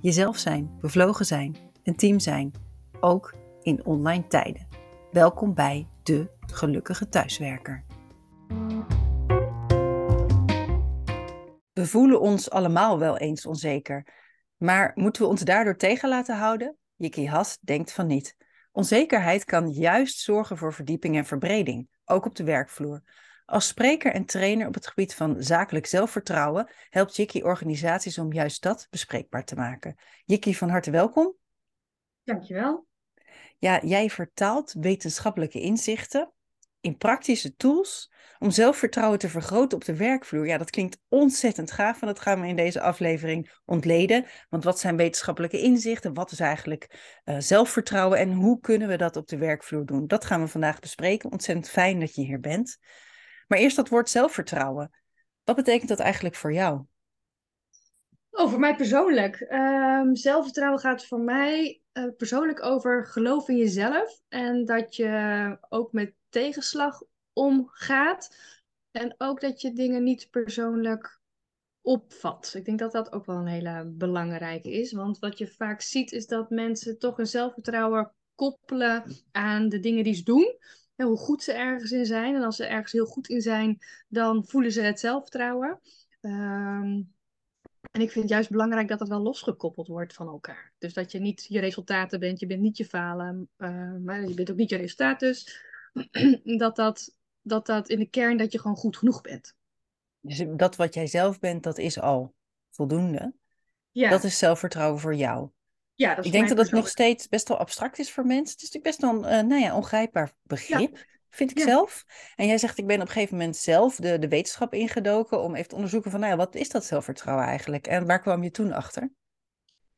Jezelf zijn, bevlogen zijn, een team zijn, ook in online tijden. Welkom bij de gelukkige thuiswerker. We voelen ons allemaal wel eens onzeker, maar moeten we ons daardoor tegen laten houden? Jikki Has denkt van niet. Onzekerheid kan juist zorgen voor verdieping en verbreding, ook op de werkvloer. Als spreker en trainer op het gebied van zakelijk zelfvertrouwen helpt Jikki organisaties om juist dat bespreekbaar te maken. Jikki, van harte welkom. Dankjewel. Ja, jij vertaalt wetenschappelijke inzichten in praktische tools om zelfvertrouwen te vergroten op de werkvloer. Ja, dat klinkt ontzettend gaaf en dat gaan we in deze aflevering ontleden. Want wat zijn wetenschappelijke inzichten? Wat is eigenlijk uh, zelfvertrouwen en hoe kunnen we dat op de werkvloer doen? Dat gaan we vandaag bespreken. Ontzettend fijn dat je hier bent. Maar eerst dat woord zelfvertrouwen. Wat betekent dat eigenlijk voor jou? Oh, voor mij persoonlijk. Um, zelfvertrouwen gaat voor mij uh, persoonlijk over geloof in jezelf. En dat je ook met tegenslag omgaat. En ook dat je dingen niet persoonlijk opvat. Ik denk dat dat ook wel een hele belangrijke is. Want wat je vaak ziet is dat mensen toch hun zelfvertrouwen koppelen aan de dingen die ze doen hoe goed ze ergens in zijn. En als ze ergens heel goed in zijn, dan voelen ze het zelfvertrouwen. Ehm, en ik vind het juist belangrijk dat het wel losgekoppeld wordt van elkaar. Dus dat je niet je resultaten bent, je bent niet je falen, uh, maar je bent ook niet je resultaat. Dus dat, dat, dat dat in de kern dat je gewoon goed genoeg bent. Dus dat wat jij zelf bent, dat is al voldoende. Ja. Dat is zelfvertrouwen voor jou. Ja, dat is ik denk dat het nog steeds best wel abstract is voor mensen. Het is natuurlijk best wel een uh, nou ja, ongrijpbaar begrip, vind ik zelf. En jij zegt, ik ben op een gegeven moment zelf de, de wetenschap ingedoken om even te onderzoeken van, nou ja, wat is dat zelfvertrouwen eigenlijk? En waar kwam je toen achter?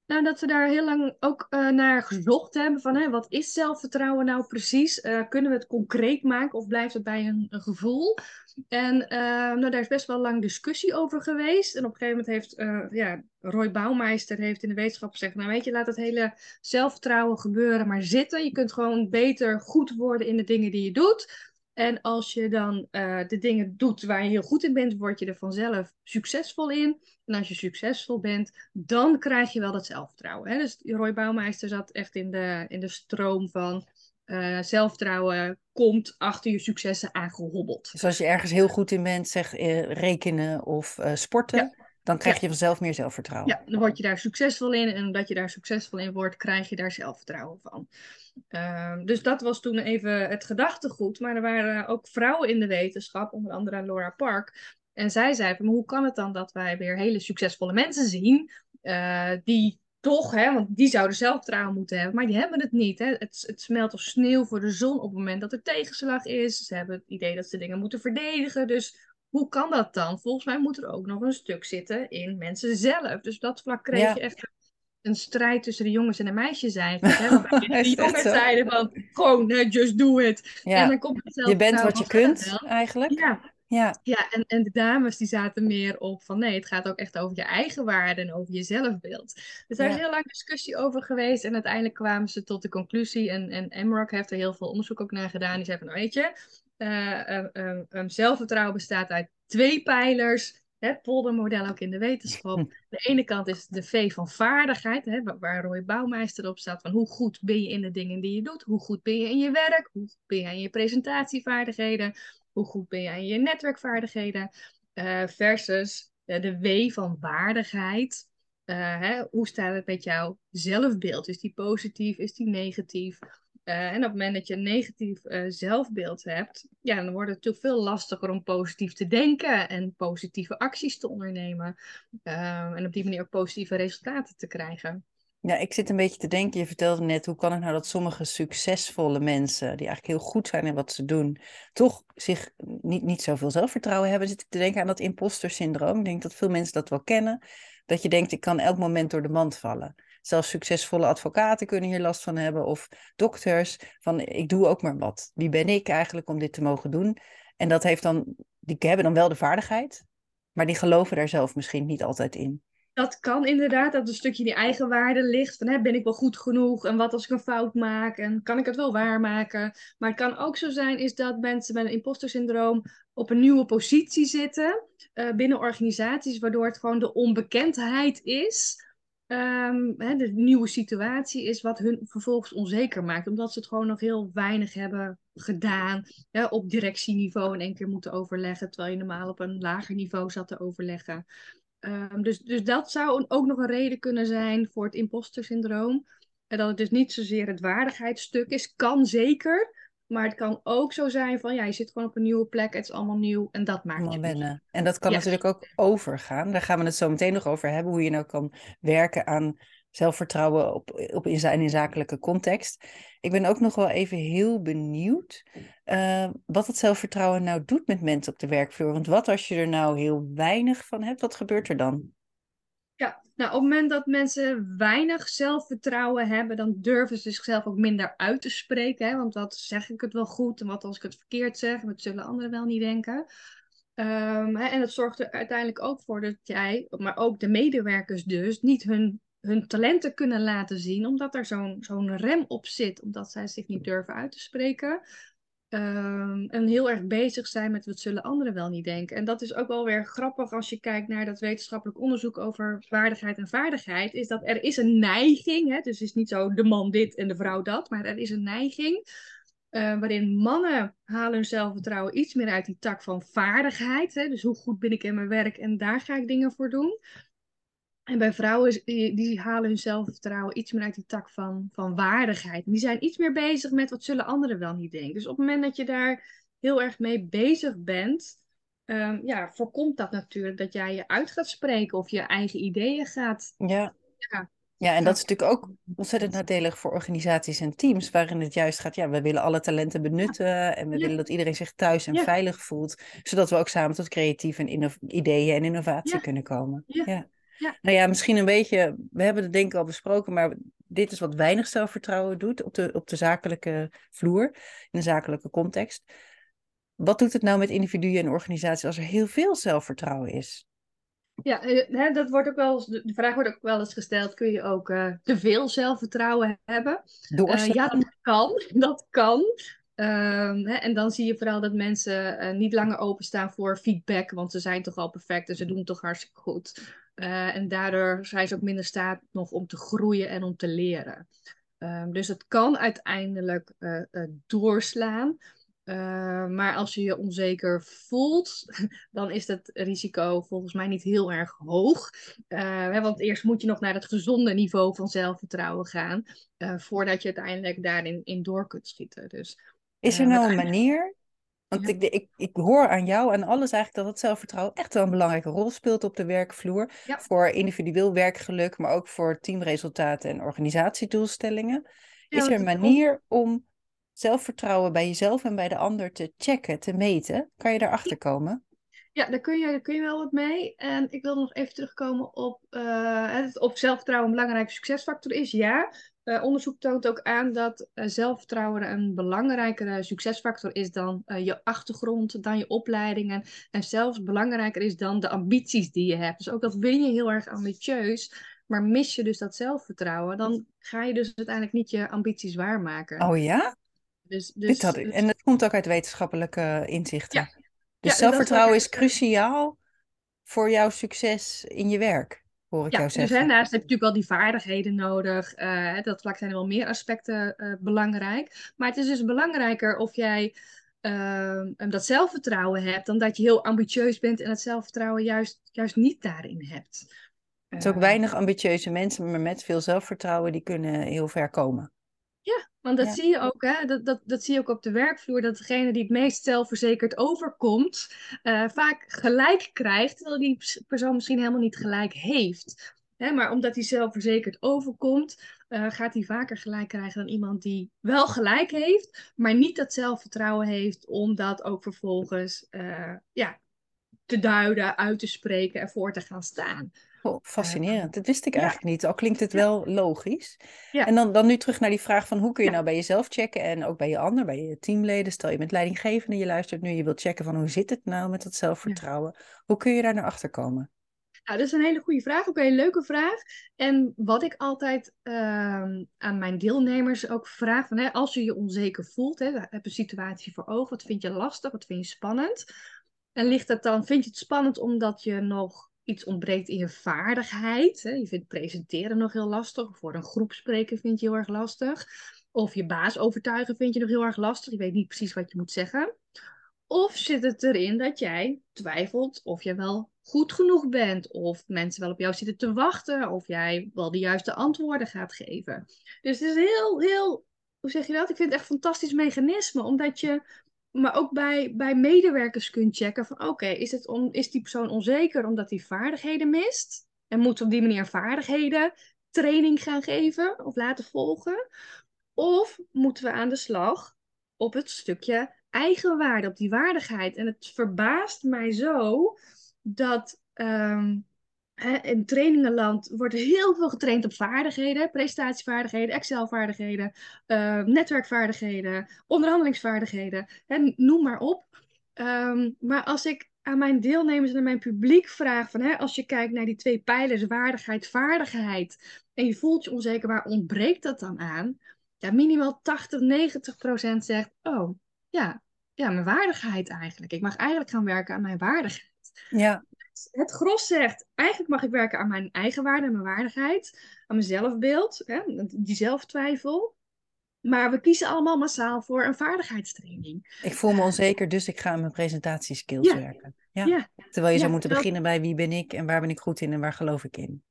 Nou, dat we daar heel lang ook uh, naar gezocht hebben van hè, wat is zelfvertrouwen nou precies? Uh, kunnen we het concreet maken of blijft het bij een, gevoel? En uh, nou, daar is best wel lang discussie over geweest. En op een gegeven moment heeft ja, Roy Bouwmeister heeft in de wetenschap gezegd, nou weet je, laat het hele zelfvertrouwen gebeuren maar zitten. Je kunt gewoon beter goed worden in de dingen die je doet. En als je dan uh, de dingen doet waar je heel goed in bent, word je er vanzelf succesvol in. En als je succesvol bent, dan krijg je wel dat zelfvertrouwen. Hè? Dus Roy Bouwmeister zat echt in de, in de stroom van uh, zelfvertrouwen komt achter je successen aangehobbeld. Dus als je ergens heel goed in bent, zeg uh, rekenen of sporten, dan krijg je vanzelf meer zelfvertrouwen. Ja, dan word je daar succesvol in. En omdat je daar succesvol in wordt, krijg je daar zelfvertrouwen van. Ehm, dus dat was toen even het gedachtegoed. Maar er waren ook vrouwen in de wetenschap, onder andere Laura Park. En zij zei van, maar hoe kan het dan dat wij weer hele succesvolle mensen zien, uh, die toch, hè, want die zouden zelfvertrouwen moeten hebben, maar die hebben het niet. Hè. Het, het smelt als sneeuw voor de zon op het moment dat er tegenslag is. Ze hebben het idee dat ze dingen moeten verdedigen. Dus hoe kan dat dan? Volgens mij moet er ook nog een stuk zitten in mensen zelf. Dus dat vlak kreeg je echt een strijd tussen de jongens en de meisjes zijn. Hè, die jongens zeiden van, gewoon, just do it. Ja. En dan komt zelf je bent wat je kunt, eigenlijk. Ja. Ja, ja en, en de dames die zaten meer op van nee, het gaat ook echt over je eigen waarde en over je zelfbeeld. Dus daar is heel lang discussie over geweest en uiteindelijk kwamen ze tot de conclusie en, en Emrock heeft er heel veel onderzoek ook naar gedaan. Die zei van, nou, weet je, uh, zelfvertrouwen bestaat uit twee pijlers. Het poldermodel ook in de wetenschap. Hm. De ene kant is de V van vaardigheid, hè, waar Roy Bouwmeister op staat. Van hoe goed ben je in de dingen die je doet? Hoe goed ben je in je werk? Hoe goed ben je in je presentatievaardigheden? Hoe goed ben je in je netwerkvaardigheden? Uh, versus de W van waardigheid. Uh, hè, hoe staat het met jouw zelfbeeld? Is die positief? Is die negatief? Uh, en op het moment dat je een negatief uh, zelfbeeld hebt, ja, dan wordt het natuurlijk veel lastiger om positief te denken en positieve acties te ondernemen. Uh, en op die manier ook positieve resultaten te krijgen. Ja, ik zit een beetje te denken, je vertelde net, hoe kan het nou dat sommige succesvolle mensen, die eigenlijk heel goed zijn in wat ze doen, toch zich niet, niet zoveel zelfvertrouwen hebben? Zit ik te denken aan dat imposter syndroom. Ik denk dat veel mensen dat wel kennen. Dat je denkt, ik kan elk moment door de mand vallen Zelfs succesvolle advocaten kunnen hier last van hebben. Of dokters. Van ik doe ook maar wat. Wie ben ik eigenlijk om dit te mogen doen? En dat heeft dan, die hebben dan wel de vaardigheid. Maar die geloven daar zelf misschien niet altijd in. Dat kan inderdaad, dat een stukje die eigenwaarde ligt. Van, hè, ben ik wel goed genoeg? En wat als ik een fout maak? En kan ik het wel waarmaken? Maar het kan ook zo zijn is dat mensen met een imposter syndroom op een nieuwe positie zitten uh, binnen organisaties, waardoor het gewoon de onbekendheid is. Um, hè, de nieuwe situatie is wat hun vervolgens onzeker maakt, omdat ze het gewoon nog heel weinig hebben gedaan. Hè, op directieniveau in één keer moeten overleggen, terwijl je normaal op een lager niveau zat te overleggen. Um, dus, dus dat zou ook nog een reden kunnen zijn voor het imposter syndroom. En dat het dus niet zozeer het waardigheidsstuk is, kan zeker. Maar het kan ook zo zijn van, ja, je zit gewoon op een nieuwe plek, het is allemaal nieuw en dat maakt je wennen. En dat kan natuurlijk ook overgaan. Daar gaan we het zo meteen nog over hebben, hoe je nou kan werken aan zelfvertrouwen op, op in zijn zakelijke context. Ik ben ook nog wel even heel benieuwd uh, wat het zelfvertrouwen nou doet met mensen op de werkvloer. Want wat als je er nou heel weinig van hebt, wat gebeurt er dan? Ja, nou, op het moment dat mensen weinig zelfvertrouwen hebben, dan durven ze zichzelf ook minder uit te spreken. Hè? Want wat zeg ik het wel goed en wat als ik het verkeerd zeg, wat zullen anderen wel niet denken. Um, hè? En dat zorgt er uiteindelijk ook voor dat jij, maar ook de medewerkers dus, niet hun, hun talenten kunnen laten zien, omdat er zo'n zo'n rem op zit, omdat zij zich niet durven uit te spreken. Um, en heel erg bezig zijn met wat zullen anderen wel niet denken. En dat is ook wel weer grappig als je kijkt naar dat wetenschappelijk onderzoek over waardigheid en vaardigheid. Is dat er is een neiging, hè, dus het is niet zo de man dit en de vrouw dat, maar er is een neiging uh, waarin mannen halen hun zelfvertrouwen iets meer uit die tak van vaardigheid. Hè, dus hoe goed ben ik in mijn werk en daar ga ik dingen voor doen. En bij vrouwen, die, die halen hun zelfvertrouwen iets meer uit die tak van, van waardigheid. Die zijn iets meer bezig met wat zullen anderen wel niet denken. Dus op het moment dat je daar heel erg mee bezig bent, um, ja, voorkomt dat natuurlijk dat jij je uit gaat spreken of je eigen ideeën gaat. Ja. Ja, ja en dat is natuurlijk ook ontzettend nadelig voor organisaties en teams, waarin het juist gaat, ja, we willen alle talenten benutten en we willen dat iedereen zich thuis en veilig voelt, zodat we ook samen tot creatieve en ideeën en innovatie kunnen komen. ja. Ja. Nou ja, misschien een beetje, we hebben het denk ik al besproken, maar dit is wat weinig zelfvertrouwen doet op de, op de zakelijke vloer, in de zakelijke context. Wat doet het nou met individuen en organisaties als er heel veel zelfvertrouwen is? Ja, eh, dat wordt ook wel de vraag wordt ook wel eens gesteld: kun je ook uh, te veel zelfvertrouwen hebben? Uh, ja, dat kan. Dat kan. Um, hè, en dan zie je vooral dat mensen niet langer openstaan voor feedback, want ze zijn toch al perfect en ze doen toch hartstikke goed. Uh, en daardoor zijn ze ook minder staat nog om te groeien en om te leren. Um, dus het kan uiteindelijk uh, uh, doorslaan. maar als je je onzeker voelt, dan is het risico volgens mij niet heel erg hoog. Hè, want eerst moet je nog naar het gezonde niveau van zelfvertrouwen gaan, voordat je uiteindelijk daarin in door kunt schieten. Dus, is er nou een manier want ik, ik, ik hoor aan jou en alles eigenlijk dat het zelfvertrouwen echt wel een belangrijke rol speelt op de werkvloer. Voor individueel werkgeluk, maar ook voor teamresultaten en organisatiedoelstellingen. Is er een manier om zelfvertrouwen bij jezelf en bij de ander te checken, te meten? Kan je daarachter komen? Ja, daar kun, je, daar kun je wel wat mee. En ik wil nog even terugkomen op uh, of zelfvertrouwen een belangrijke succesfactor is. Ja, uh, onderzoek toont ook aan dat uh, zelfvertrouwen een belangrijkere succesfactor is dan uh, je achtergrond, dan je opleidingen. En zelfs belangrijker is dan de ambities die je hebt. Dus ook al ben je heel erg ambitieus, maar mis je dus dat zelfvertrouwen, dan ga je dus uiteindelijk niet je ambities waarmaken. Oh ja? Dus, dus, Dit dus... En dat komt ook uit wetenschappelijke inzichten. Ja. Dus zelfvertrouwen is cruciaal voor jouw succes in je werk hoor ik ja, jou dus, zeggen. Dus daarnaast heb je natuurlijk wel die vaardigheden nodig. Uh, dat vlak zijn er wel meer aspecten uh, belangrijk. Maar het is dus belangrijker of jij uh, dat zelfvertrouwen hebt, dan dat je heel ambitieus bent en het zelfvertrouwen juist, juist niet daarin hebt. Het is ook weinig ambitieuze mensen, maar met veel zelfvertrouwen, die kunnen heel ver komen. Ja, want dat zie je ook, hè? Dat, dat, dat zie je ook op de werkvloer, dat degene die het meest zelfverzekerd overkomt, uh, vaak gelijk krijgt, terwijl die persoon misschien helemaal niet gelijk heeft. Hè? Maar omdat hij zelfverzekerd overkomt, uh, gaat hij vaker gelijk krijgen dan iemand die wel gelijk heeft, maar niet dat zelfvertrouwen heeft om dat ook vervolgens uh, ja, te duiden, uit te spreken en voor te gaan staan. Fascinerend. Dat wist ik ja. eigenlijk niet, al klinkt het wel logisch. Ja. En dan, dan nu terug naar die vraag van hoe kun je nou bij jezelf checken en ook bij je ander, bij je teamleden. Stel je bent leidinggevende, je luistert nu, je wilt checken van hoe zit het nou met dat zelfvertrouwen. Hoe kun je daar naar achter komen? Nou, dat is een hele goede vraag, ook een hele leuke vraag. En wat ik altijd ehm, aan mijn deelnemers ook vraag, van, hè, als je je onzeker voelt, hè, heb een situatie voor ogen, wat vind je lastig, wat vind je spannend? En ligt dat dan, vind je het spannend omdat je nog iets ontbreekt in je vaardigheid? Hè? Je vindt presenteren nog heel lastig, voor een groep spreken vind je heel erg lastig. Of je baas overtuigen vind je nog heel erg lastig, je weet niet precies wat je moet zeggen. Of zit het erin dat jij twijfelt of je wel goed genoeg bent, of mensen wel op jou zitten te wachten, of jij wel de juiste antwoorden gaat geven. Dus het is heel, heel, hoe zeg je dat? Ik vind het echt fantastisch mechanisme, omdat je, maar ook bij, bij medewerkers kunt checken van oké, is is, on, is die persoon onzeker omdat hij vaardigheden mist? En moet op die manier vaardigheden training gaan geven of laten volgen? Of moeten we aan de slag op het stukje eigenwaarde, op die waardigheid? En het verbaast mij zo dat ehm, in trainingenland wordt heel veel getraind op vaardigheden, presentatievaardigheden, Excel-vaardigheden, eh, netwerkvaardigheden, onderhandelingsvaardigheden, hè, noem maar op. Ehm, maar als ik aan mijn deelnemers en aan mijn publiek vraag van, hè, als je kijkt naar die twee pijlers, waardigheid, vaardigheid, en je voelt je onzeker, waar ontbreekt dat dan aan? Ja, minimaal 80, 90 procent zegt, oh, ja, ja, mijn waardigheid eigenlijk. Ik mag eigenlijk gaan werken aan mijn waardigheid. Ja, Het gros zegt, eigenlijk mag ik werken aan mijn eigen waarde en mijn waardigheid, aan mijn zelfbeeld, hè, die zelftwijfel. Maar we kiezen allemaal massaal voor een vaardigheidstraining. ik voel me onzeker, dus ik ga aan mijn presentatieskills Ja. werken. Ja. Ja, Terwijl je zou moeten beginnen bij wie ben ik en waar ben ik goed in en waar geloof ik in.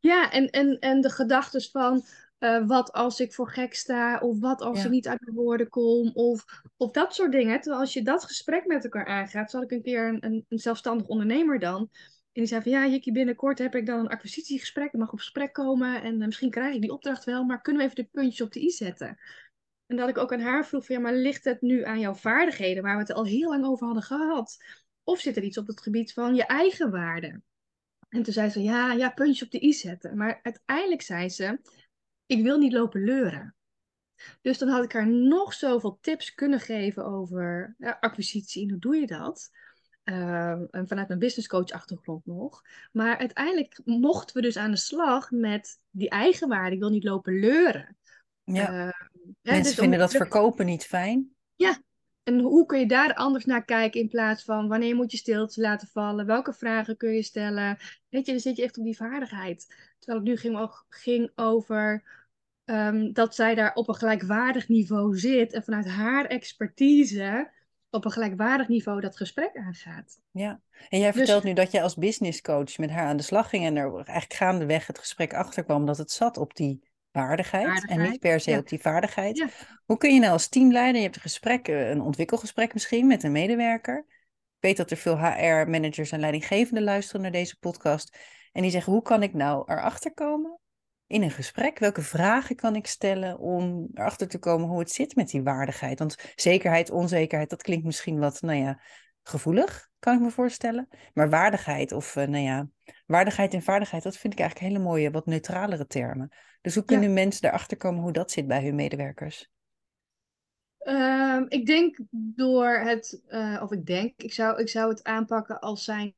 ja en, en, en de gedachtes van eh, wat als ik voor gek sta, of wat als Ja. ik niet uit mijn woorden kom, of, of dat soort dingen. Terwijl als je dat gesprek met elkaar aangaat, zal ik een keer een, een, een zelfstandig ondernemer dan. En die zei van ja, Jikkie, binnenkort heb ik dan een acquisitiegesprek. Ik mag op gesprek komen en eh, misschien krijg ik die opdracht wel, maar kunnen we even de puntjes op de i zetten? En dat ik ook aan haar vroeg van ja, maar ligt het nu aan jouw vaardigheden, waar we het al heel lang over hadden gehad? Of zit er iets op het gebied van je eigen waarde? En toen zei ze ja, ja, puntjes op de i zetten. Maar uiteindelijk zei ze, ik wil niet lopen leuren. Dus dan had ik haar nog zoveel tips kunnen geven over ja, acquisitie en hoe doe je dat? Ehm, en vanuit mijn businesscoach achtergrond nog. Maar uiteindelijk mochten we dus aan de slag met die eigenwaarde. Ik wil niet lopen leuren. Ja. Ehm, Mensen dus vinden dat verkopen niet fijn. En hoe kun je daar anders naar kijken in plaats van wanneer moet je stilte laten vallen? Welke vragen kun je stellen? Weet je, dan zit je echt op die vaardigheid. Terwijl het nu ging, ging over ehm, dat zij daar op een gelijkwaardig niveau zit en vanuit haar expertise op een gelijkwaardig niveau dat gesprek aangaat. Ja, en jij Dus- vertelt nu dat jij als business coach met haar aan de slag ging en er eigenlijk gaandeweg het gesprek achterkwam dat het zat op die waardigheid, en niet per se ja. op die vaardigheid. Ja. Hoe kun je nou als teamleider, je hebt een gesprek, eh, een ontwikkelgesprek misschien met een medewerker. Ik weet dat er veel HR-managers en leidinggevenden luisteren naar deze podcast en die zeggen, hoe kan ik nou erachter komen in een gesprek? Welke vragen kan ik stellen om erachter te komen hoe het zit met die waardigheid? Want zekerheid, onzekerheid, dat klinkt misschien wat, nou ja, gevoelig, kan ik me voorstellen. Maar waardigheid of, eh, nou ja, waardigheid en vaardigheid, dat vind ik eigenlijk hele mooie, wat neutralere termen. Dus hoe kunnen mensen erachter komen hoe dat zit bij hun medewerkers? Ehm, ik denk door het, eh, of ik denk, ik zou, ik zou het aanpakken als zijn,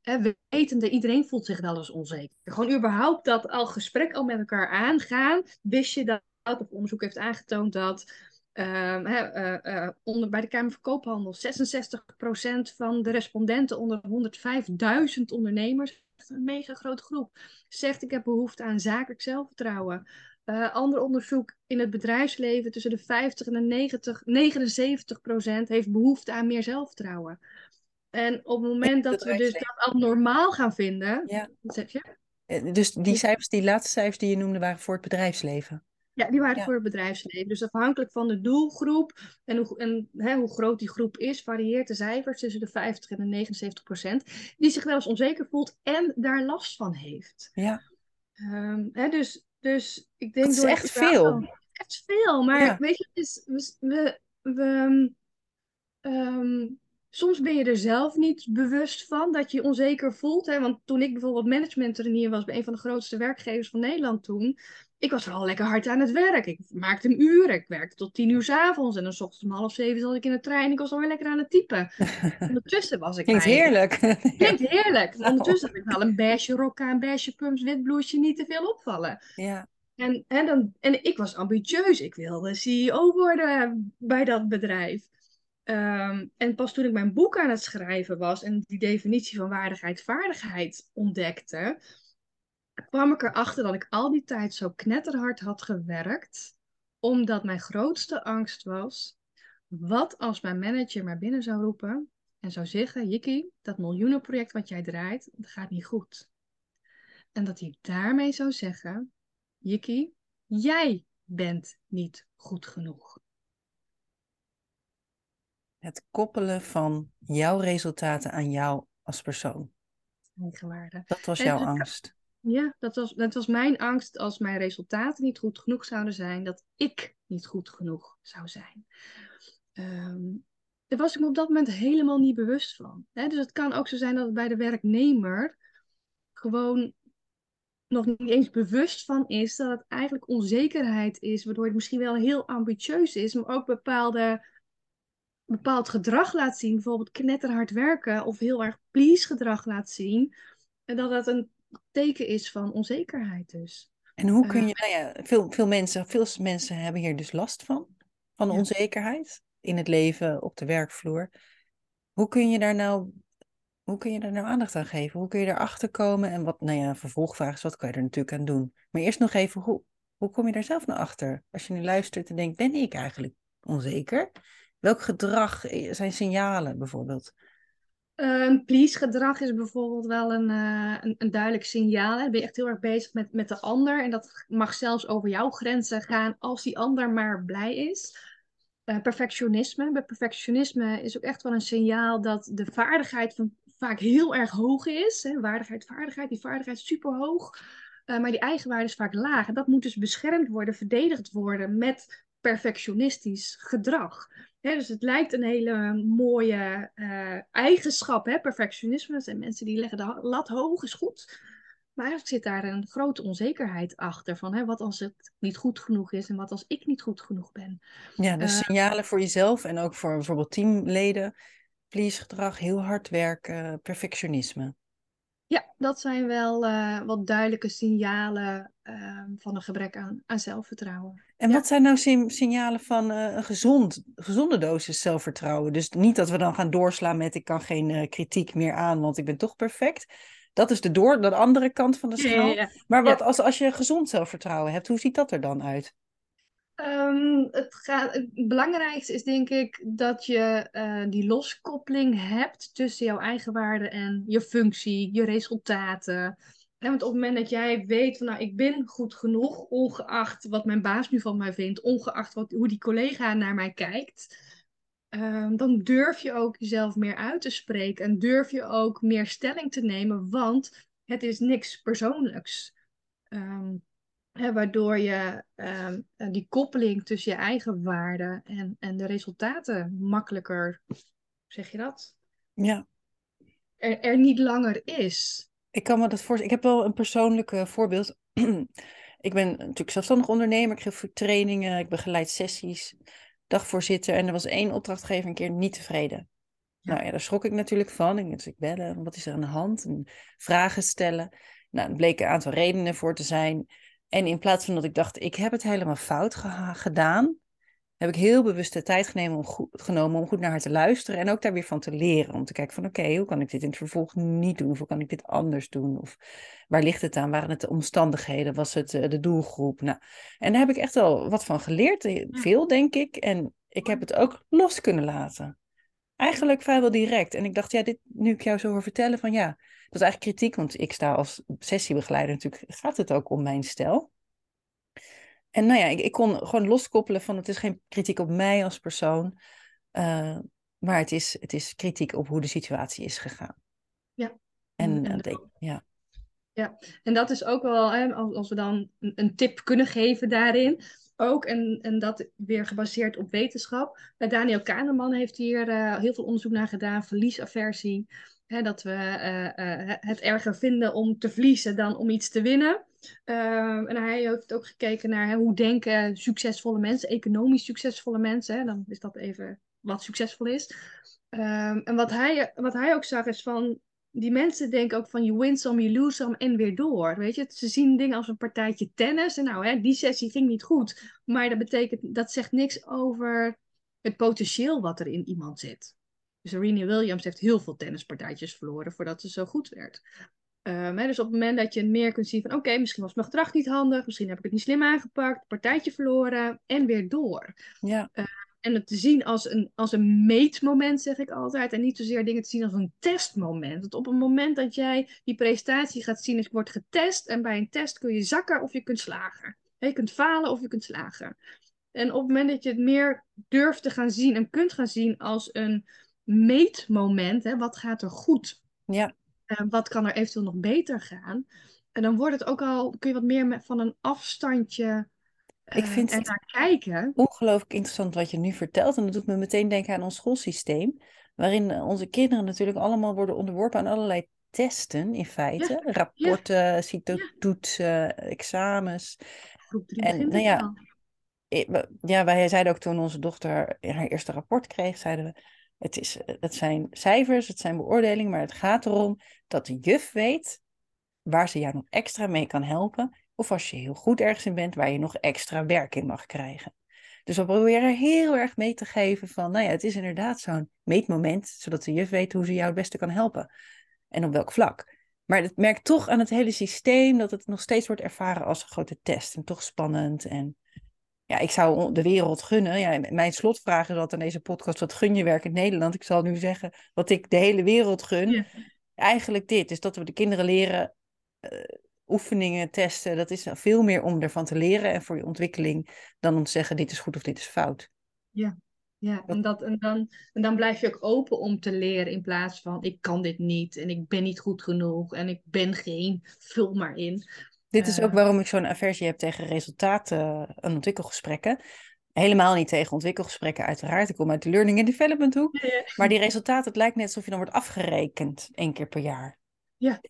hè, wetende, iedereen voelt zich wel eens onzeker. Gewoon überhaupt dat al gesprek al met elkaar aangaan, wist je dat, of onderzoek heeft aangetoond dat eh, eh, onder, bij de Kamer van Koophandel 66% van de respondenten onder 105.000 ondernemers, een mega grote groep, zegt ik heb behoefte aan zakelijk zelfvertrouwen. Uh, ander onderzoek in het bedrijfsleven tussen de 50 en de 90, 79 procent heeft behoefte aan meer zelfvertrouwen. En op het moment dat we dus dat al normaal gaan vinden, Ja. zeg je? Eh, Dus die cijfers, die laatste cijfers die je noemde, waren voor het bedrijfsleven. Ja, die waren Ja. voor het bedrijfsleven. Dus afhankelijk van de doelgroep en hoe, en, hè, hoe groot die groep is, varieert de cijfers tussen de 50 en de 79 procent, die zich wel eens onzeker voelt en daar last van heeft. Ja, Ehm, hè, dus, dus ik denk dat is door echt het veel. Echt veel, maar Ja. weet je, het is, we, we, we, ehm, soms ben je er zelf niet bewust van dat je je onzeker voelt. Hè? Want toen ik bijvoorbeeld management trainier was bij een van de grootste werkgevers van Nederland toen, ik was vooral lekker hard aan het werk. Ik maakte een uur, ik werkte tot tien uur s avonds en dan s ochtends om half zeven zat ik in de trein. Ik was alweer lekker aan het typen. Ondertussen was ik. Klinkt heerlijk. Klinkt heerlijk. Ondertussen heb ik wel een beige rok aan, beige pumps, wit bloesje, niet te veel opvallen. Ja. En, en, dan, en ik was ambitieus. Ik wilde CEO worden bij dat bedrijf. Ehm, en pas toen ik mijn boek aan het schrijven was en die definitie van waardigheid, vaardigheid ontdekte, kwam ik erachter dat ik al die tijd zo knetterhard had gewerkt, omdat mijn grootste angst was, wat als mijn manager maar binnen zou roepen en zou zeggen, Jikki, dat miljoenenproject wat jij draait, dat gaat niet goed. En dat hij daarmee zou zeggen, Jikki, jij bent niet goed genoeg. Het koppelen van jouw resultaten aan jou als persoon. Eigenwaarde. Dat was jouw angst. Ja, dat was, dat was mijn angst als mijn resultaten niet goed genoeg zouden zijn, dat ik niet goed genoeg zou zijn. Um, daar was ik me op dat moment helemaal niet bewust van. Hè? Dus het kan ook zo zijn dat het bij de werknemer gewoon nog niet eens bewust van is dat het eigenlijk onzekerheid is, waardoor het misschien wel heel ambitieus is, maar ook bepaalde, bepaald gedrag laat zien, bijvoorbeeld knetterhard werken of heel erg please gedrag laat zien, en dat dat een teken is van onzekerheid dus. En hoe kun je, nou ja, veel, veel, mensen, veel mensen hebben hier dus last van, van onzekerheid in het leven, op de werkvloer. Hoe kun je daar nou hoe kun je daar nou aandacht aan geven? Hoe kun je erachter komen? En wat, nou ja, vervolgvraag is, wat kan je er natuurlijk aan doen? Maar eerst nog even, hoe, hoe kom je daar zelf naar achter? Als je nu luistert en denkt, ben ik eigenlijk onzeker? Welk gedrag zijn signalen bijvoorbeeld? Een please gedrag is bijvoorbeeld wel een, uh, een, een, duidelijk signaal. Hè? Ben je echt heel erg bezig met, met de ander. En dat mag zelfs over jouw grenzen gaan als die ander maar blij is. Uh, perfectionisme. Bij perfectionisme is ook echt wel een signaal dat de vaardigheid van vaak heel erg hoog is. Hè? Waardigheid, vaardigheid, die vaardigheid is super hoog. Uh, maar die eigenwaarde is vaak laag. En dat moet dus beschermd worden, verdedigd worden met perfectionistisch gedrag. Dus het lijkt een hele mooie uh, eigenschap, hè? perfectionisme. Zijn mensen die leggen de lat hoog, is goed. Maar eigenlijk zit daar een grote onzekerheid achter. Van hè, wat als het niet goed genoeg is en wat als ik niet goed genoeg ben. Ja, dus uh, signalen voor jezelf en ook voor bijvoorbeeld teamleden please-gedrag, heel hard werken, perfectionisme. Ja, dat zijn wel uh, wat duidelijke signalen uh, van een gebrek aan, aan zelfvertrouwen. En ja. wat zijn nou signalen van uh, een gezond, gezonde dosis zelfvertrouwen? Dus niet dat we dan gaan doorslaan met ik kan geen eh, kritiek meer aan, want ik ben toch perfect. Dat is de, door, de andere kant van de schaal. Ja, ja, maar wat als, als je gezond zelfvertrouwen hebt, hoe ziet dat er dan uit? Um, het, gaat, het belangrijkste is denk ik dat je uh, die loskoppeling hebt tussen jouw eigen waarde en je functie, je resultaten. En want op het moment dat jij weet van nou ik ben goed genoeg, ongeacht wat mijn baas nu van mij vindt, ongeacht wat, hoe die collega naar mij kijkt, um, dan durf je ook jezelf meer uit te spreken en durf je ook meer stelling te nemen, want het is niks persoonlijks. Um, Waardoor je uh, die koppeling tussen je eigen waarde en, en de resultaten makkelijker, zeg je dat? Ja. Er, er niet langer is. Ik kan me dat voorstellen. Ik heb wel een persoonlijk voorbeeld. ik ben natuurlijk zelfstandig ondernemer. Ik geef trainingen, ik begeleid sessies, dagvoorzitter. En er was één opdrachtgever een keer niet tevreden. Ja. Nou ja, daar schrok ik natuurlijk van. Ik moest ik bellen, wat is er aan de hand? En vragen stellen. Nou, er bleken een aantal redenen voor te zijn. En in plaats van dat ik dacht, ik heb het helemaal fout gedaan, heb ik heel bewust de tijd genomen om, goed, genomen om goed naar haar te luisteren en ook daar weer van te leren. Om te kijken van oké, hoe kan ik dit in het vervolg niet doen? Of hoe kan ik dit anders doen? Of waar ligt het aan? Waren het de omstandigheden? Was het uh, de doelgroep? Nou, en daar heb ik echt wel wat van geleerd. Eh, veel, denk ik. En ik heb het ook los kunnen laten. Eigenlijk vrijwel direct. En ik dacht, ja, dit, nu ik jou zo hoor vertellen van ja, dat is eigenlijk kritiek, want ik sta als sessiebegeleider natuurlijk, gaat het ook om mijn stijl. En nou ja, ik, ik kon gewoon loskoppelen van het is geen kritiek op mij als persoon, uh, maar het is, het is kritiek op hoe de situatie is gegaan. Ja. En, en dat, ja. Ja, en dat is ook wel, hè, als, we dan een tip kunnen geven daarin, ook, en, en dat weer gebaseerd op wetenschap. Daniel Kahneman heeft hier uh, heel veel onderzoek naar gedaan, verliesaversie. Hè, dat we uh, uh, het erger vinden om te verliezen dan om iets te winnen. Ehm, en hij heeft ook gekeken naar hè, hoe denken succesvolle mensen, economisch succesvolle mensen. Hè, dan is dat even wat succesvol is. Ehm, en wat hij, wat hij ook zag is van, die mensen denken ook van, you win some, you lose some en weer door. Weet je, ze zien dingen als een partijtje tennis. En nou, hè, die sessie ging niet goed. Maar dat betekent, dat zegt niks over het potentieel wat er in iemand zit. Dus Serena Williams heeft heel veel tennispartijtjes verloren voordat ze zo goed werd. Um, hè, dus op het moment dat je meer kunt zien van oké, misschien was mijn gedrag niet handig, misschien heb ik het niet slim aangepakt, partijtje verloren en weer door. Ja. Uh, en het te zien als een, als een meetmoment, zeg ik altijd. En niet zozeer dingen te zien als een testmoment. Want op het moment dat jij die prestatie gaat zien, is wordt getest. En bij een test kun je zakken of je kunt slagen. Je kunt falen of je kunt slagen. En op het moment dat je het meer durft te gaan zien en kunt gaan zien als een meetmoment, hè, wat gaat er goed? Ja. En wat kan er eventueel nog beter gaan? En dan wordt het ook al, kun je wat meer met, van een afstandje ik vind en naar kijken. Ongelooflijk interessant wat je nu vertelt. En dat doet me meteen denken aan ons schoolsysteem. Waarin onze kinderen natuurlijk allemaal worden onderworpen aan allerlei testen in feite. Ja. Rapporten, ja. CITO-toetsen, examens. En nou ja, ja, wij zeiden ook toen onze dochter haar eerste rapport kreeg, zeiden we, het, is, het zijn cijfers, het zijn beoordelingen, maar het gaat erom dat de juf weet waar ze jou nog extra mee kan helpen. Of als je heel goed ergens in bent, waar je nog extra werk in mag krijgen. Dus we proberen heel erg mee te geven van, nou ja, het is inderdaad zo'n meetmoment, zodat de juf weet hoe ze jou het beste kan helpen. En op welk vlak. Maar het merkt toch aan het hele systeem dat het nog steeds wordt ervaren als een grote test. En toch spannend. En ja, ik zou de wereld gunnen. Ja, mijn slotvraag is altijd aan deze podcast: wat gun je werk in Nederland? Ik zal nu zeggen wat ik de hele wereld gun. Ja. Eigenlijk dit: is dat we de kinderen leren. Uh, oefeningen, testen, dat is veel meer om ervan te leren en voor je ontwikkeling dan om te zeggen dit is goed of dit is fout. Ja, ja. En, dat, en, dan, en dan blijf je ook open om te leren in plaats van ik kan dit niet en ik ben niet goed genoeg en ik ben geen, vul maar in. Dit is ook waarom ik zo'n aversie heb tegen resultaten en ontwikkelgesprekken. Helemaal niet tegen ontwikkelgesprekken, uiteraard. Ik kom uit de learning and development hoek. Ja. Maar die resultaten, het lijkt net alsof je dan wordt afgerekend één keer per jaar. Ja.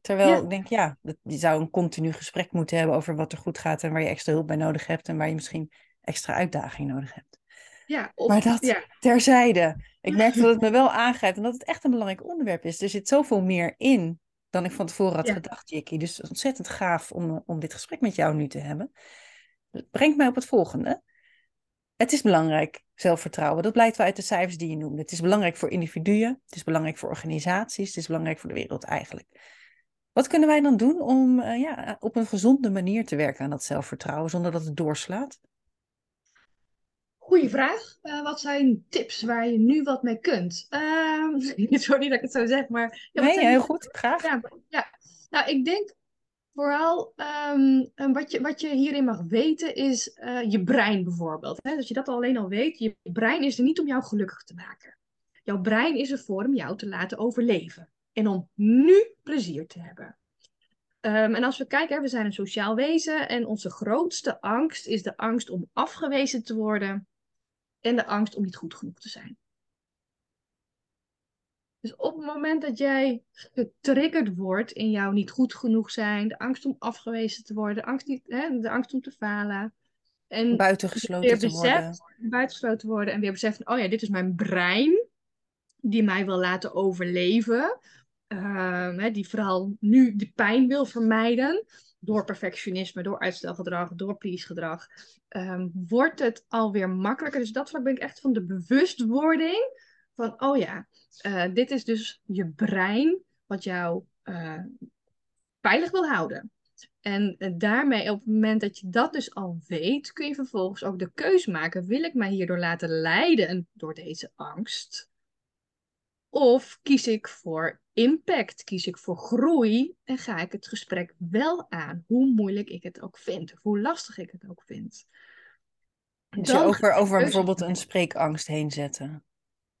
Terwijl Ja. ik denk, ja, dat- je zou een continu gesprek moeten hebben over wat er goed gaat en waar je extra hulp bij nodig hebt en waar je misschien extra uitdaging nodig hebt. Ja, Maar dat- ja, Terzijde. Ik merk dat het me wel aangrijpt en dat het echt een belangrijk onderwerp is. Er zit zoveel meer in dan ik van tevoren had Ja. gedacht, Jikkie. Dus het is ontzettend gaaf om, om dit gesprek met jou nu te hebben. Het brengt mij op het volgende. Het is belangrijk, zelfvertrouwen. Dat blijkt wel uit de cijfers die je noemde. Het is belangrijk voor individuen, het is belangrijk voor organisaties, het is belangrijk voor de wereld eigenlijk. Wat kunnen wij dan doen om eh, ja, op een gezonde manier te werken aan dat zelfvertrouwen zonder dat het doorslaat? Goeie vraag. Eh, wat zijn tips waar je nu wat mee kunt? Ehm sorry dat ik het zo zeg, maar... Ja, nee, heel goed, graag. Ja, ja. Nou, ik denk vooral en wat, je, wat je hierin mag weten is eh, je brein bijvoorbeeld. Hè? Dat je dat alleen al weet. Je brein is er niet om jou gelukkig te maken. Jouw brein is er voor om jou te laten overleven. En om nu plezier te hebben. Ehm, en als we kijken, hè, we zijn een sociaal wezen en onze grootste angst is de angst om afgewezen te worden en de angst om niet goed genoeg te zijn. Dus op het moment dat jij getriggerd wordt in jouw niet goed genoeg zijn, de angst om afgewezen te worden, de angst, niet, hè, de angst om te falen. En Buitengesloten weer te beseft, worden. buitengesloten worden en weer beseft, oh ja, dit is mijn brein die mij wil laten overleven. Ehm, die vooral nu de pijn wil vermijden. Door perfectionisme, door uitstelgedrag, door please-gedrag. ehm, wordt het alweer makkelijker. Dus dat vlak ben ik echt van de bewustwording. Van, oh ja, eh, dit is dus je brein wat jou eh, veilig wil houden. En eh, daarmee, op het moment dat je dat dus al weet, kun je vervolgens ook de keus maken. Wil ik mij hierdoor laten leiden door deze angst? Of kies ik voor impact, kies ik voor groei en ga ik het gesprek wel aan, hoe moeilijk ik het ook vind, of hoe lastig ik het ook vind. Dus Dan over, over bijvoorbeeld een spreekangst heen zetten.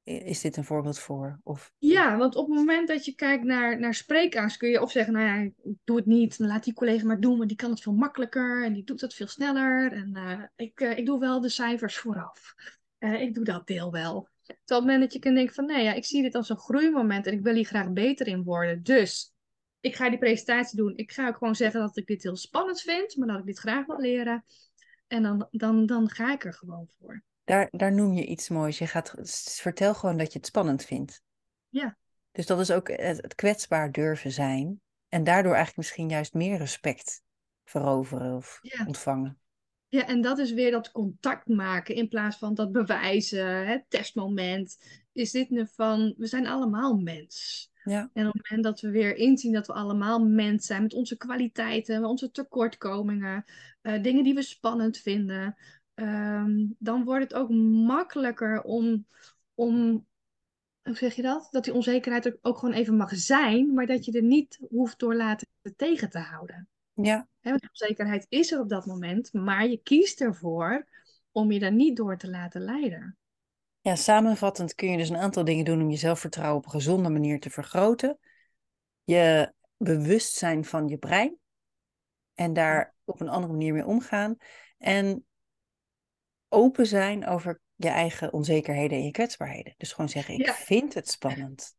is dit een voorbeeld voor? Of... Ja, want op het moment dat je kijkt naar, naar spreekangst, kun je of zeggen, nou ja, ik doe het niet, laat die collega maar doen, want die kan het veel makkelijker en die doet het veel sneller. En uh, ik, uh, ik doe wel de cijfers vooraf. Uh, ik doe dat deel wel. Terwijl op het moment dat je kan denken van, nee ja, ik zie dit als een groeimoment en ik wil hier graag beter in worden. Dus ik ga die presentatie doen. Ik ga ook gewoon zeggen dat ik dit heel spannend vind, maar dat ik dit graag wil leren. En dan, dan, dan ga ik er gewoon voor. Daar, daar noem je iets moois. Je gaat, vertel gewoon dat je het spannend vindt. Ja. Dus dat is ook het, kwetsbaar durven zijn. En daardoor eigenlijk misschien juist meer respect veroveren of ja. ontvangen. Ja, en dat is weer dat contact maken in plaats van dat bewijzen, het testmoment. Is dit nu van, we zijn allemaal mens. Ja. En op het moment dat we weer inzien dat we allemaal mens zijn met onze kwaliteiten, met onze tekortkomingen, uh, dingen die we spannend vinden, um, dan wordt het ook makkelijker om, om, hoe zeg je dat? Dat die onzekerheid ook gewoon even mag zijn, maar dat je er niet hoeft door laten tegen te houden. Ja. He, want onzekerheid is er op dat moment, maar je kiest ervoor om je daar niet door te laten leiden. Ja, samenvattend kun je dus een aantal dingen doen om je zelfvertrouwen op een gezonde manier te vergroten. Je bewustzijn van je brein en daar op een andere manier mee omgaan. En open zijn over je eigen onzekerheden en je kwetsbaarheden. Dus gewoon zeggen, ik Ja. vind het spannend.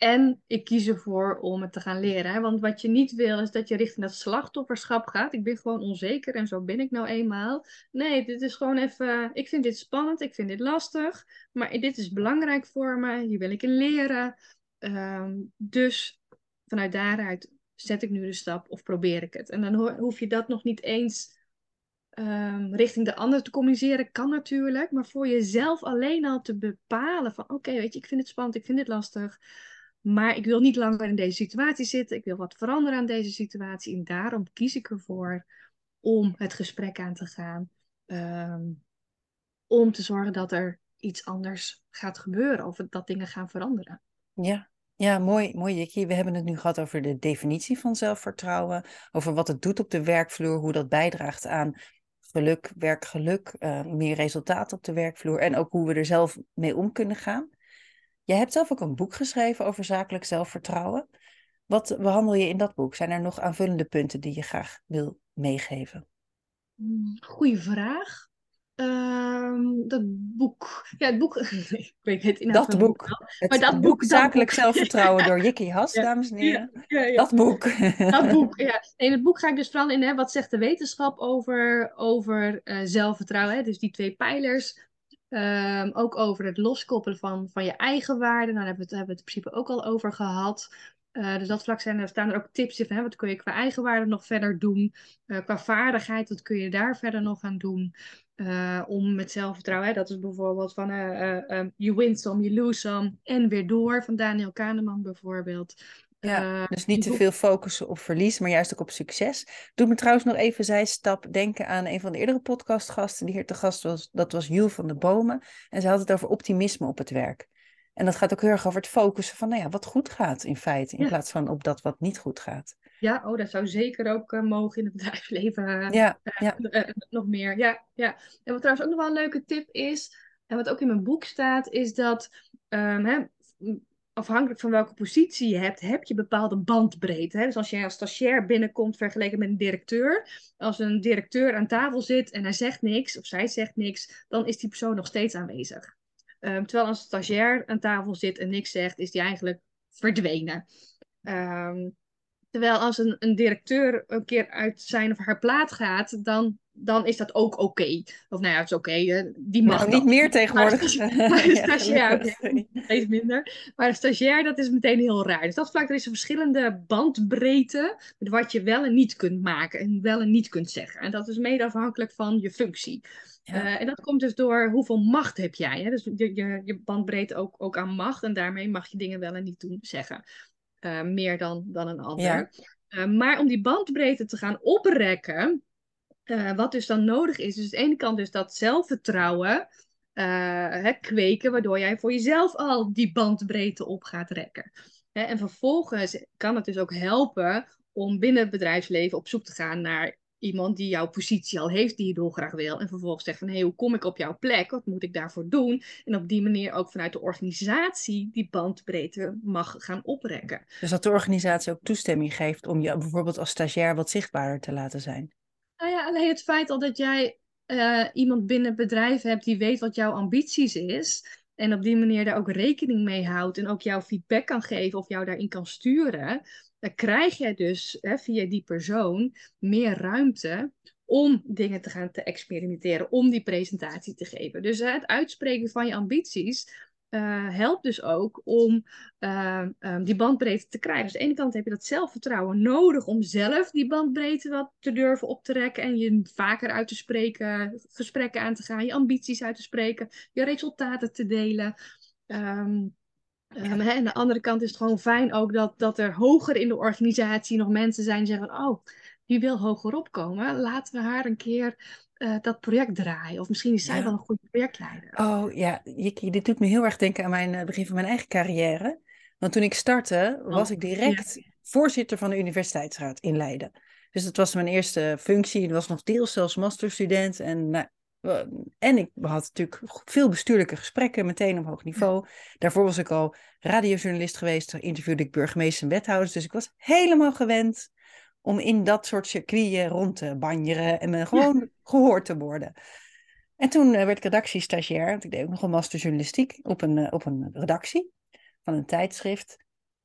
En ik kies ervoor om het te gaan leren. Hè? Want wat je niet wil is dat je richting dat slachtofferschap gaat. Ik ben gewoon onzeker en zo ben ik nou eenmaal. Nee, dit is gewoon even. Ik vind dit spannend, ik vind dit lastig. Maar dit is belangrijk voor me. Hier wil ik in leren. Ehm, dus vanuit daaruit zet ik nu de stap of probeer ik het. En dan ho- hoef je dat nog niet eens ehm, richting de ander te communiceren. Kan natuurlijk. Maar voor jezelf alleen al te bepalen van oké, weet je, ik vind het spannend, ik vind dit lastig. Maar ik wil niet langer in deze situatie zitten. Ik wil wat veranderen aan deze situatie. En daarom kies ik ervoor om het gesprek aan te gaan. ehm, om te zorgen dat er iets anders gaat gebeuren. Of dat dingen gaan veranderen. Ja, ja mooi, mooi Jikkie. We hebben het nu gehad over de definitie van zelfvertrouwen. Over wat het doet op de werkvloer. Hoe dat bijdraagt aan geluk, werkgeluk. eh, meer resultaat op de werkvloer. En ook hoe we er zelf mee om kunnen gaan. Jij hebt zelf ook een boek geschreven over zakelijk zelfvertrouwen. Wat behandel je in dat boek? Zijn er nog aanvullende punten die je graag wil meegeven? Goeie vraag. Ehm, dat boek. Ja, het boek. ik weet het inhoud Dat boek. wel. Het Maar dat boek, Zakelijk boek. Zelfvertrouwen door Jikkie Has, Ja, dames en heren. Ja, ja. Dat boek. Dat boek, ja. In het boek ga ik dus vooral in, hè, wat zegt de wetenschap over, over eh, zelfvertrouwen. Hè? Dus die twee pijlers. Ehm, ook over het loskoppelen van, van je eigen waarde. Nou, daar hebben we, het, hebben we het in principe ook al over gehad. Eh, dus dat vlak zijn er, staan er ook tips in hè, wat kun je qua eigenwaarde nog verder doen. Eh, qua vaardigheid, wat kun je daar verder nog aan doen. Eh, om met zelfvertrouwen, hè, dat is bijvoorbeeld van you win some, you lose some. En weer door, van Daniel Kahneman bijvoorbeeld. Ja, Eh, dus niet te veel focussen op verlies, maar juist ook op succes. Doet me trouwens nog even zijstap denken aan een van de eerdere podcastgasten die hier te gast was. Dat was Jules van de Bomen. En ze had het over optimisme op het werk. En dat gaat ook heel erg over het focussen van nou ja, wat goed gaat in feite, in Ja. plaats van op dat wat niet goed gaat. Ja, oh, dat zou zeker ook eh, mogen in het bedrijfsleven. eh, Ja, ja, nog meer. Ja, ja. En wat trouwens ook nog wel een leuke tip is, en wat ook in mijn boek staat, is dat ehm, hè, afhankelijk van welke positie je hebt, heb je bepaalde bandbreedte. Hè? Dus als jij als stagiair binnenkomt vergeleken met een directeur, als een directeur aan tafel zit en hij zegt niks, of zij zegt niks, dan is die persoon nog steeds aanwezig. Ehm, terwijl als een stagiair aan tafel zit en niks zegt, is die eigenlijk verdwenen. Ehm, terwijl als een, een directeur een keer uit zijn of haar plaat gaat, dan, dan is dat ook oké. Of nou ja, het is oké, eh, die mag nou niet meer tegenwoordig. Maar de stagiair, Ja, steeds minder. Maar de stagiair, dat is meteen heel raar. Dus dat vlak, er is een verschillende bandbreedte met wat je wel en niet kunt maken en wel en niet kunt zeggen. En dat is mede afhankelijk van je functie. Ja. Eh, en dat komt dus door hoeveel macht heb jij. Hè? Dus je, je, je bandbreedte ook, ook aan macht en daarmee mag je dingen wel en niet doen zeggen. Eh, meer dan, dan een ander. Ja. Eh, maar om die bandbreedte te gaan oprekken, eh, wat dus dan nodig is, dus aan de ene kant dus dat zelfvertrouwen eh, hè, kweken, waardoor jij voor jezelf al die bandbreedte op gaat rekken. Hè, en vervolgens kan het dus ook helpen om binnen het bedrijfsleven op zoek te gaan naar iemand die jouw positie al heeft, die je dolgraag wil. En vervolgens zegt van, hé, hey, hoe kom ik op jouw plek? Wat moet ik daarvoor doen? En op die manier ook vanuit de organisatie die bandbreedte mag gaan oprekken. Dus dat de organisatie ook toestemming geeft om je bijvoorbeeld als stagiair wat zichtbaarder te laten zijn? Nou ja, alleen het feit al dat jij uh, iemand binnen het bedrijf hebt die weet wat jouw ambities is. En op die manier daar ook rekening mee houdt en ook jouw feedback kan geven of jou daarin kan sturen dan krijg je dus hè, via die persoon meer ruimte om dingen te gaan te experimenteren, om die presentatie te geven. Dus het uitspreken van je ambities uh, helpt dus ook om uh, um, die bandbreedte te krijgen. Dus aan de ene kant heb je dat zelfvertrouwen nodig om zelf die bandbreedte wat te durven op te rekken en je vaker uit te spreken, gesprekken aan te gaan, je ambities uit te spreken, je resultaten te delen. Um, hè, aan de andere kant is het gewoon fijn ook dat, dat er hoger in de organisatie nog mensen zijn die zeggen: Oh, die wil hoger opkomen. Laten we haar een keer uh, dat project draaien. Of misschien is zij ja. wel een goede projectleider. Oh ja, Jikki, dit doet me heel erg denken aan mijn uh, begin van mijn eigen carrière. Want toen ik startte, was oh, ik direct ja. voorzitter van de universiteitsraad in Leiden. Dus dat was mijn eerste functie. Ik was nog deels zelfs masterstudent. En nou, en ik had natuurlijk veel bestuurlijke gesprekken, meteen op hoog niveau. Daarvoor was ik al radiojournalist geweest, interviewde ik burgemeesters en wethouders. Dus ik was helemaal gewend om in dat soort circuiten rond te banjeren en me gewoon gehoord te worden. En toen werd ik redactiestagiair, want ik deed ook nog een masterjournalistiek op een, op een redactie van een tijdschrift.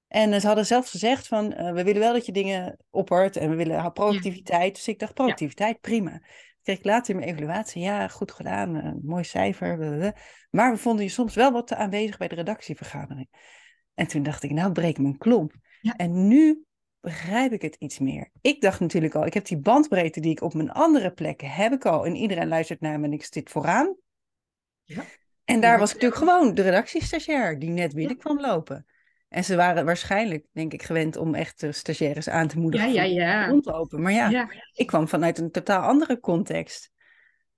En ze hadden zelfs gezegd van, uh, we willen wel dat je dingen oppert en we willen productiviteit. Dus ik dacht, productiviteit, prima kreeg ik later in mijn evaluatie, ja, goed gedaan, een mooi cijfer. Maar we vonden je soms wel wat te aanwezig bij de redactievergadering. En toen dacht ik, nou breek mijn klomp. Ja. En nu begrijp ik het iets meer. Ik dacht natuurlijk al, ik heb die bandbreedte die ik op mijn andere plekken heb ik al. En iedereen luistert naar me en ik zit vooraan. Ja. En daar was ik natuurlijk gewoon de redactiestagiair die net binnenkwam lopen. En ze waren waarschijnlijk, denk ik, gewend om echt stagiaires aan te moedigen ja, ja, ja. rondlopen. Maar ja, ja, ik kwam vanuit een totaal andere context.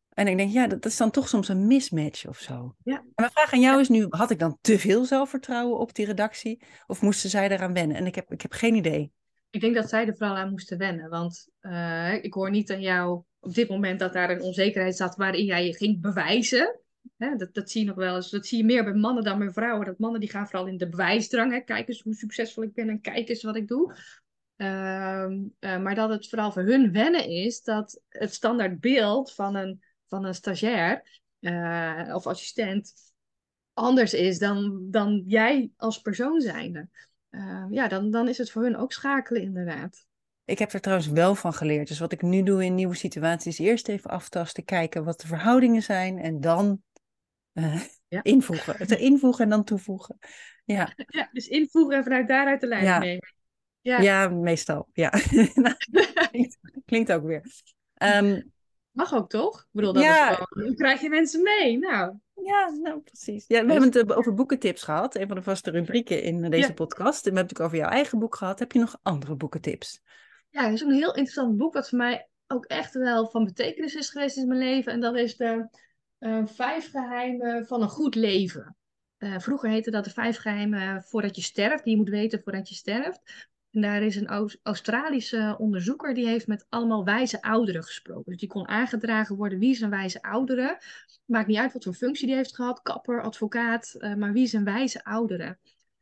En ik denk, ja, dat, is dan toch soms een mismatch of zo. Ja. En mijn vraag aan jou is nu, had ik dan te veel zelfvertrouwen op die redactie? Of moesten zij eraan wennen? En ik heb, ik heb geen idee. Ik denk dat zij er vooral aan moesten wennen. Want uh, ik hoor niet aan jou op dit moment dat daar een onzekerheid zat waarin jij je ging bewijzen. Hè, dat, dat zie je nog wel eens. Dat zie je meer bij mannen dan bij vrouwen. Dat mannen die gaan vooral in de bewijsdrang. Hè. Kijk eens hoe succesvol ik ben en kijk eens wat ik doe. Uh, uh, maar dat het vooral voor hun wennen is dat het standaard beeld van een, van een stagiair uh, of assistent anders is dan, dan jij als persoon zijnde. Ehm, ja, dan, dan is het voor hun ook schakelen inderdaad. Ik heb er trouwens wel van geleerd. Dus wat ik nu doe in nieuwe situaties, eerst even aftasten, kijken wat de verhoudingen zijn en dan uh, ja. invoegen. Het invoegen en dan toevoegen. Ja. ja, dus invoegen en vanuit daaruit de lijn ja. nemen. Ja. ja, meestal. Ja. klinkt, klinkt, ook weer. Um, Mag ook toch? Ik bedoel, dat ja. is gewoon, hoe krijg je mensen mee? Nou. Ja, nou precies. Ja, we hebben het over boekentips gehad. Een van de vaste rubrieken in deze podcast. En we hebben het ook over jouw eigen boek gehad. Heb je nog andere boekentips? Ja, er is een heel interessant boek wat voor mij ook echt wel van betekenis is geweest in mijn leven. En dat is de uh, vijf geheimen van een goed leven. Uh, vroeger heette dat de vijf geheimen voordat je sterft, die je moet weten voordat je sterft. En daar is een Australische onderzoeker die heeft met allemaal wijze ouderen gesproken. Dus die kon aangedragen worden wie is wijze oudere. Maakt niet uit wat voor functie die heeft gehad, kapper, advocaat, uh, maar wie is wijze oudere.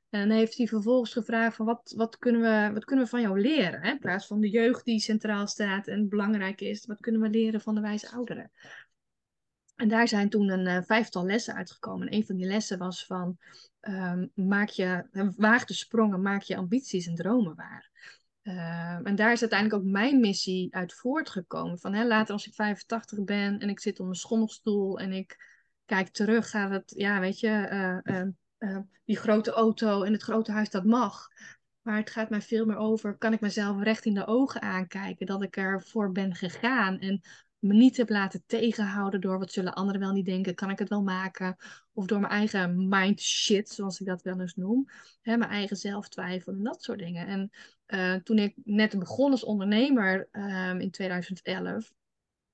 En dan heeft hij vervolgens gevraagd van wat, wat, kunnen, we, wat kunnen we van jou leren? Hè? In plaats van de jeugd die centraal staat en belangrijk is, wat kunnen we leren van de wijze ouderen? En daar zijn toen een uh, vijftal lessen uitgekomen. En een van die lessen was van um, maak je, waag de sprongen, maak je ambities en dromen waar. Uh, en daar is uiteindelijk ook mijn missie uit voortgekomen. Van hè, later als ik 85 ben en ik zit op een schommelstoel en ik kijk terug, gaat het, ja, weet je, uh, die grote auto en het grote huis, dat mag. Maar het gaat mij veel meer over, kan ik mezelf recht in de ogen aankijken, dat ik ervoor ben gegaan en me niet heb laten tegenhouden door wat zullen anderen wel niet denken, kan ik het wel maken? Of door mijn eigen mind shit, zoals ik dat wel eens noem. Hè, mijn eigen zelftwijfel en dat soort dingen. En uh, toen ik net begon als ondernemer um, in 2011,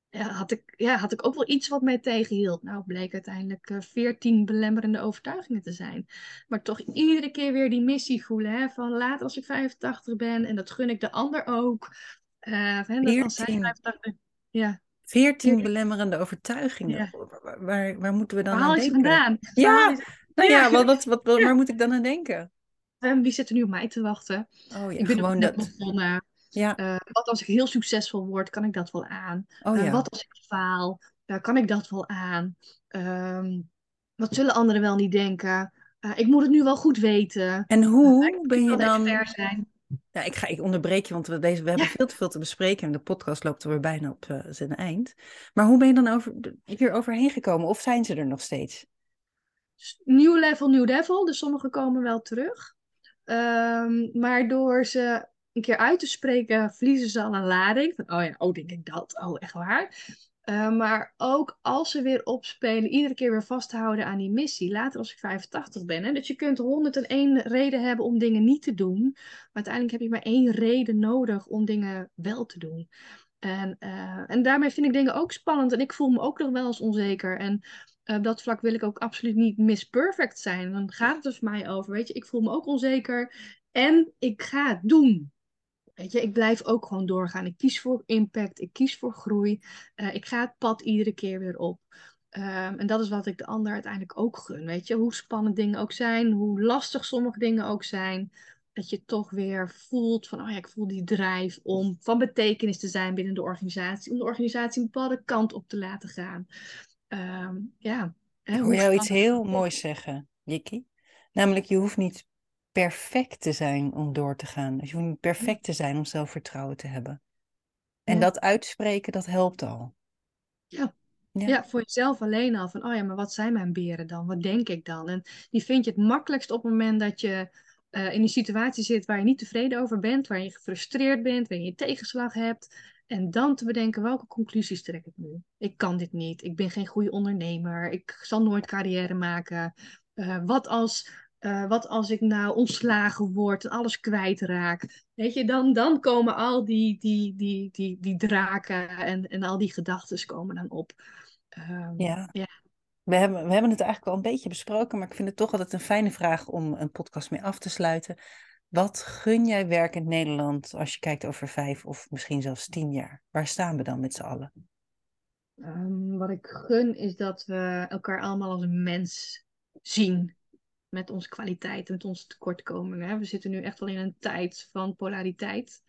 ja, had, ik, ja, had ik ook wel iets wat mij tegenhield. Nou, bleek uiteindelijk uh, veertien belemmerende overtuigingen te zijn. Maar toch iedere keer weer die missie voelen. Hè, van later als ik 85 ben en dat gun ik de ander ook. Uh, dat als zij 85... Ja. 14 belemmerende overtuigingen. Waar, waar moeten we dan waar aan denken? vandaan? Ja, nou ja, wat, wat, wat, waar moet ik dan aan denken? Wie zit er nu op mij te wachten? Oh, ja, ik ben gewoon net dat. begonnen. Ja. Uh, wat als ik heel succesvol word, kan ik dat wel aan? Oh, uh, ja. Wat als ik faal, kan ik dat wel aan? Um, wat zullen anderen wel niet denken? Uh, ik moet het nu wel goed weten. En hoe ben je dan... Zijn. Ja, ik, ga, ik onderbreek je, want we, deze, we hebben Ja. veel te veel te bespreken en de podcast loopt er weer bijna op uh, zijn eind. Maar hoe ben je dan over, hier overheen gekomen? Of zijn ze er nog steeds? Nieuw level, nieuw devil. Dus sommige komen wel terug. Um, maar door ze een keer uit te spreken, verliezen ze al een lading. Van, oh ja, oh, denk ik dat? Oh, echt waar? Uh, maar ook als ze weer opspelen, iedere keer weer vasthouden aan die missie. Later als ik 85 ben. Hè? Dus je kunt 101 reden hebben om dingen niet te doen. Maar uiteindelijk heb je maar één reden nodig om dingen wel te doen. En, uh, en daarmee vind ik dingen ook spannend. En ik voel me ook nog wel eens onzeker. En uh, op dat vlak wil ik ook absoluut niet miss perfect zijn. Dan gaat het voor mij over. Weet je, ik voel me ook onzeker. En ik ga het doen. Weet je, ik blijf ook gewoon doorgaan. Ik kies voor impact, ik kies voor groei. Uh, ik ga het pad iedere keer weer op. Um, en dat is wat ik de ander uiteindelijk ook gun. Weet je, hoe spannend dingen ook zijn, hoe lastig sommige dingen ook zijn. Dat je toch weer voelt van, oh ja, ik voel die drijf om van betekenis te zijn binnen de organisatie. Om de organisatie een bepaalde kant op te laten gaan. Um, ja. Ik hoor jou iets heel moois zeggen, Jikki. Namelijk, je hoeft niet perfect te zijn om door te gaan. Dus je hoeft niet perfect te zijn om zelfvertrouwen te hebben. En Ja. dat uitspreken, dat helpt al. Ja. Ja. Ja. voor jezelf alleen al. Van, oh ja, maar wat zijn mijn beren dan? Wat denk ik dan? En die vind je het makkelijkst op het moment dat je eh, in een situatie zit waar je niet tevreden over bent, waar je gefrustreerd bent, waar je tegenslag hebt. En dan te bedenken, welke conclusies trek ik nu? Ik kan dit niet. Ik ben geen goede ondernemer. Ik zal nooit carrière maken. Uh, wat als uh, wat als ik nou ontslagen word en alles kwijtraak? Weet je, dan, dan komen al die, die, die, die, die draken en, en al die gedachten komen dan op. Um, Ja. ja. We hebben, we hebben het eigenlijk al een beetje besproken, maar ik vind het toch altijd een fijne vraag om een podcast mee af te sluiten. Wat gun jij werkend Nederland als je kijkt over vijf of misschien zelfs tien jaar? Waar staan we dan met z'n allen? Um, wat ik gun is dat we elkaar allemaal als een mens zien met onze kwaliteiten, met onze tekortkomingen. We zitten nu echt wel in een tijd van polariteit.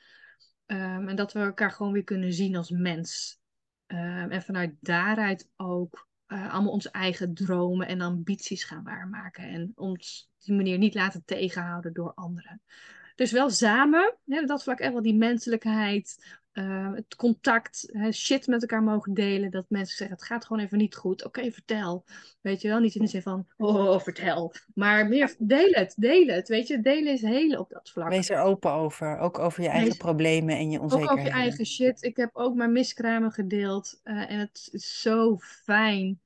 Um, en dat we elkaar gewoon weer kunnen zien als mens. Um, en vanuit daaruit ook uh, allemaal onze eigen dromen en ambities gaan waarmaken. En ons op die manier niet laten tegenhouden door anderen. Dus wel samen, hè, dat vlak echt wel die menselijkheid, uh, het contact, hè, shit met elkaar mogen delen. Dat mensen zeggen, het gaat gewoon even niet goed. Oké, okay, vertel. Weet je wel, niet in de zin van, oh, vertel. Maar meer, deel het, deel het. Weet je, delen is helen op dat vlak. Wees er open over, ook over je eigen Wees, problemen en je onzekerheden. Ook over je eigen shit. Ik heb ook mijn miskramen gedeeld. Uh, en het is zo fijn.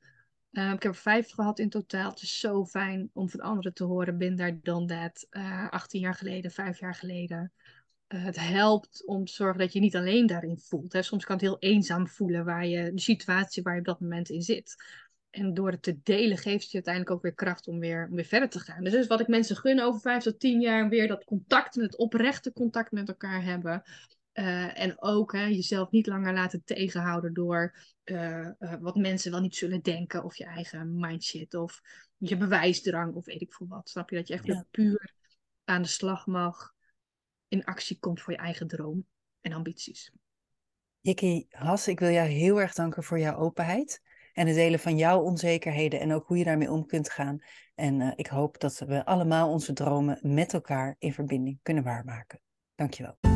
Uh, ik heb er vijf gehad in totaal. Het is zo fijn om van anderen te horen. Ben daar dan dat. Uh, 18 jaar geleden, vijf jaar geleden. Uh, het helpt om te zorgen dat je niet alleen daarin voelt. Hè. Soms kan het heel eenzaam voelen waar je, de situatie waar je op dat moment in zit. En door het te delen geeft je uiteindelijk ook weer kracht om weer, om weer verder te gaan. Dus dat is wat ik mensen gun over vijf tot tien jaar. Weer dat contact, het oprechte contact met elkaar hebben. Uh, en ook hè, jezelf niet langer laten tegenhouden door uh, uh, wat mensen wel niet zullen denken. Of je eigen mindshit of je bewijsdrang of weet ik veel wat. Snap je dat je echt Ja. puur aan de slag mag. In actie komt voor je eigen droom en ambities. Jikki Has, ik wil jou heel erg danken voor jouw openheid. En het delen van jouw onzekerheden en ook hoe je daarmee om kunt gaan. En ik hoop dat we allemaal onze dromen met elkaar in verbinding kunnen waarmaken. Dankjewel.